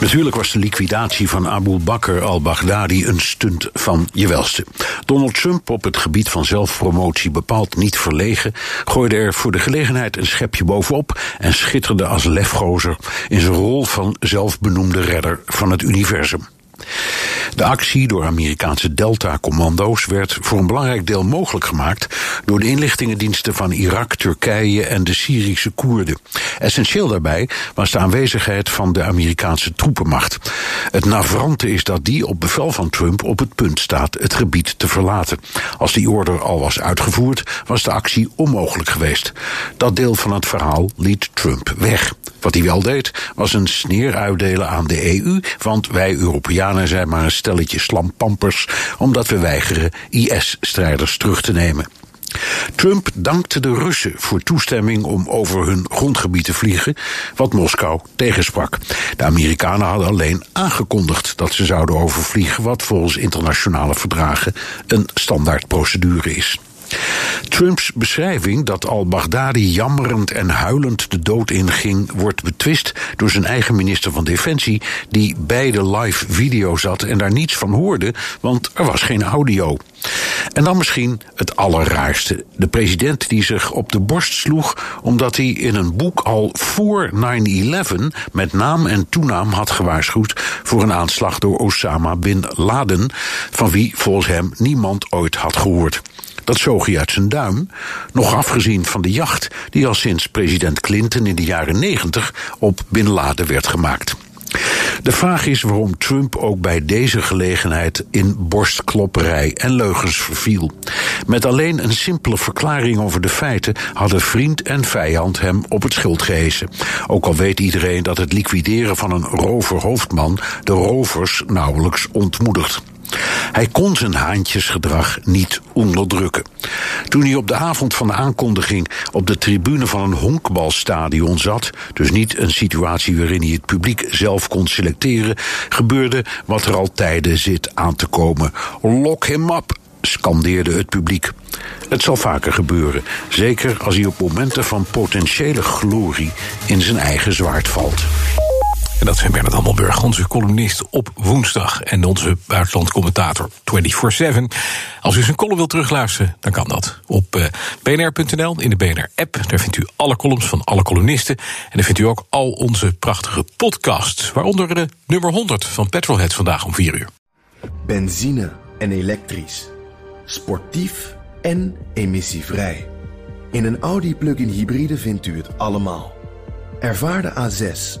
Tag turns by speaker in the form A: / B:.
A: Natuurlijk was de liquidatie van Abu Bakr al-Baghdadi een stunt van je welste. Donald Trump, op het gebied van zelfpromotie bepaald niet verlegen, gooide er voor de gelegenheid een schepje bovenop en schitterde als lefgozer in zijn rol van zelfbenoemde redder van het universum. De actie door Amerikaanse Delta-commando's werd voor een belangrijk deel mogelijk gemaakt door de inlichtingendiensten van Irak, Turkije en de Syrische Koerden. Essentieel daarbij was de aanwezigheid van de Amerikaanse troepenmacht. Het navrante is dat die op bevel van Trump op het punt staat het gebied te verlaten. Als die order al was uitgevoerd, was de actie onmogelijk geweest. Dat deel van het verhaal liet Trump weg. Wat hij wel deed, was een sneer uitdelen aan de EU, want wij Europeanen zijn maar een stelletje slampampers, omdat we weigeren IS-strijders terug te nemen. Trump dankte de Russen voor toestemming om over hun grondgebied te vliegen, wat Moskou tegensprak. De Amerikanen hadden alleen aangekondigd dat ze zouden overvliegen, wat volgens internationale verdragen een standaardprocedure is. Trumps beschrijving dat al-Baghdadi jammerend en huilend de dood inging, wordt betwist door zijn eigen minister van Defensie, die bij de live video zat en daar niets van hoorde, want er was geen audio. En dan misschien het allerraarste. De president die zich op de borst sloeg omdat hij in een boek al voor 9-11 met naam en toenaam had gewaarschuwd voor een aanslag door Osama bin Laden, van wie volgens hem niemand ooit had gehoord. Dat zoog hij uit zijn duim, nog afgezien van de jacht die al sinds president Clinton in de jaren 90 op Bin Laden werd gemaakt. De vraag is waarom Trump ook bij deze gelegenheid in borstklopperij en leugens verviel. Met alleen een simpele verklaring over de feiten hadden vriend en vijand hem op het schild gehesen. Ook al weet iedereen dat het liquideren van een roverhoofdman de rovers nauwelijks ontmoedigt. Hij kon zijn haantjesgedrag niet onderdrukken. Toen hij op de avond van de aankondiging op de tribune van een honkbalstadion zat, dus niet een situatie waarin hij het publiek zelf kon selecteren, gebeurde wat er al tijden zit aan te komen. Lock him up, scandeerde het publiek. Het zal vaker gebeuren, zeker als hij op momenten van potentiële glorie in zijn eigen zwaard valt.
B: En dat zijn Bernard Hammelburg, onze columnist op woensdag. En onze buitenlandcommentator 24-7. Als u zijn column wilt terugluisteren, dan kan dat. Op uh, bnr.nl, in de BNR-app. Daar vindt u alle columns van alle columnisten. En daar vindt u ook al onze prachtige podcasts. Waaronder de nummer 100 van Petrolhead vandaag om 4 uur.
C: Benzine en elektrisch. Sportief en emissievrij. In een Audi plug-in hybride vindt u het allemaal. Ervaar de A6,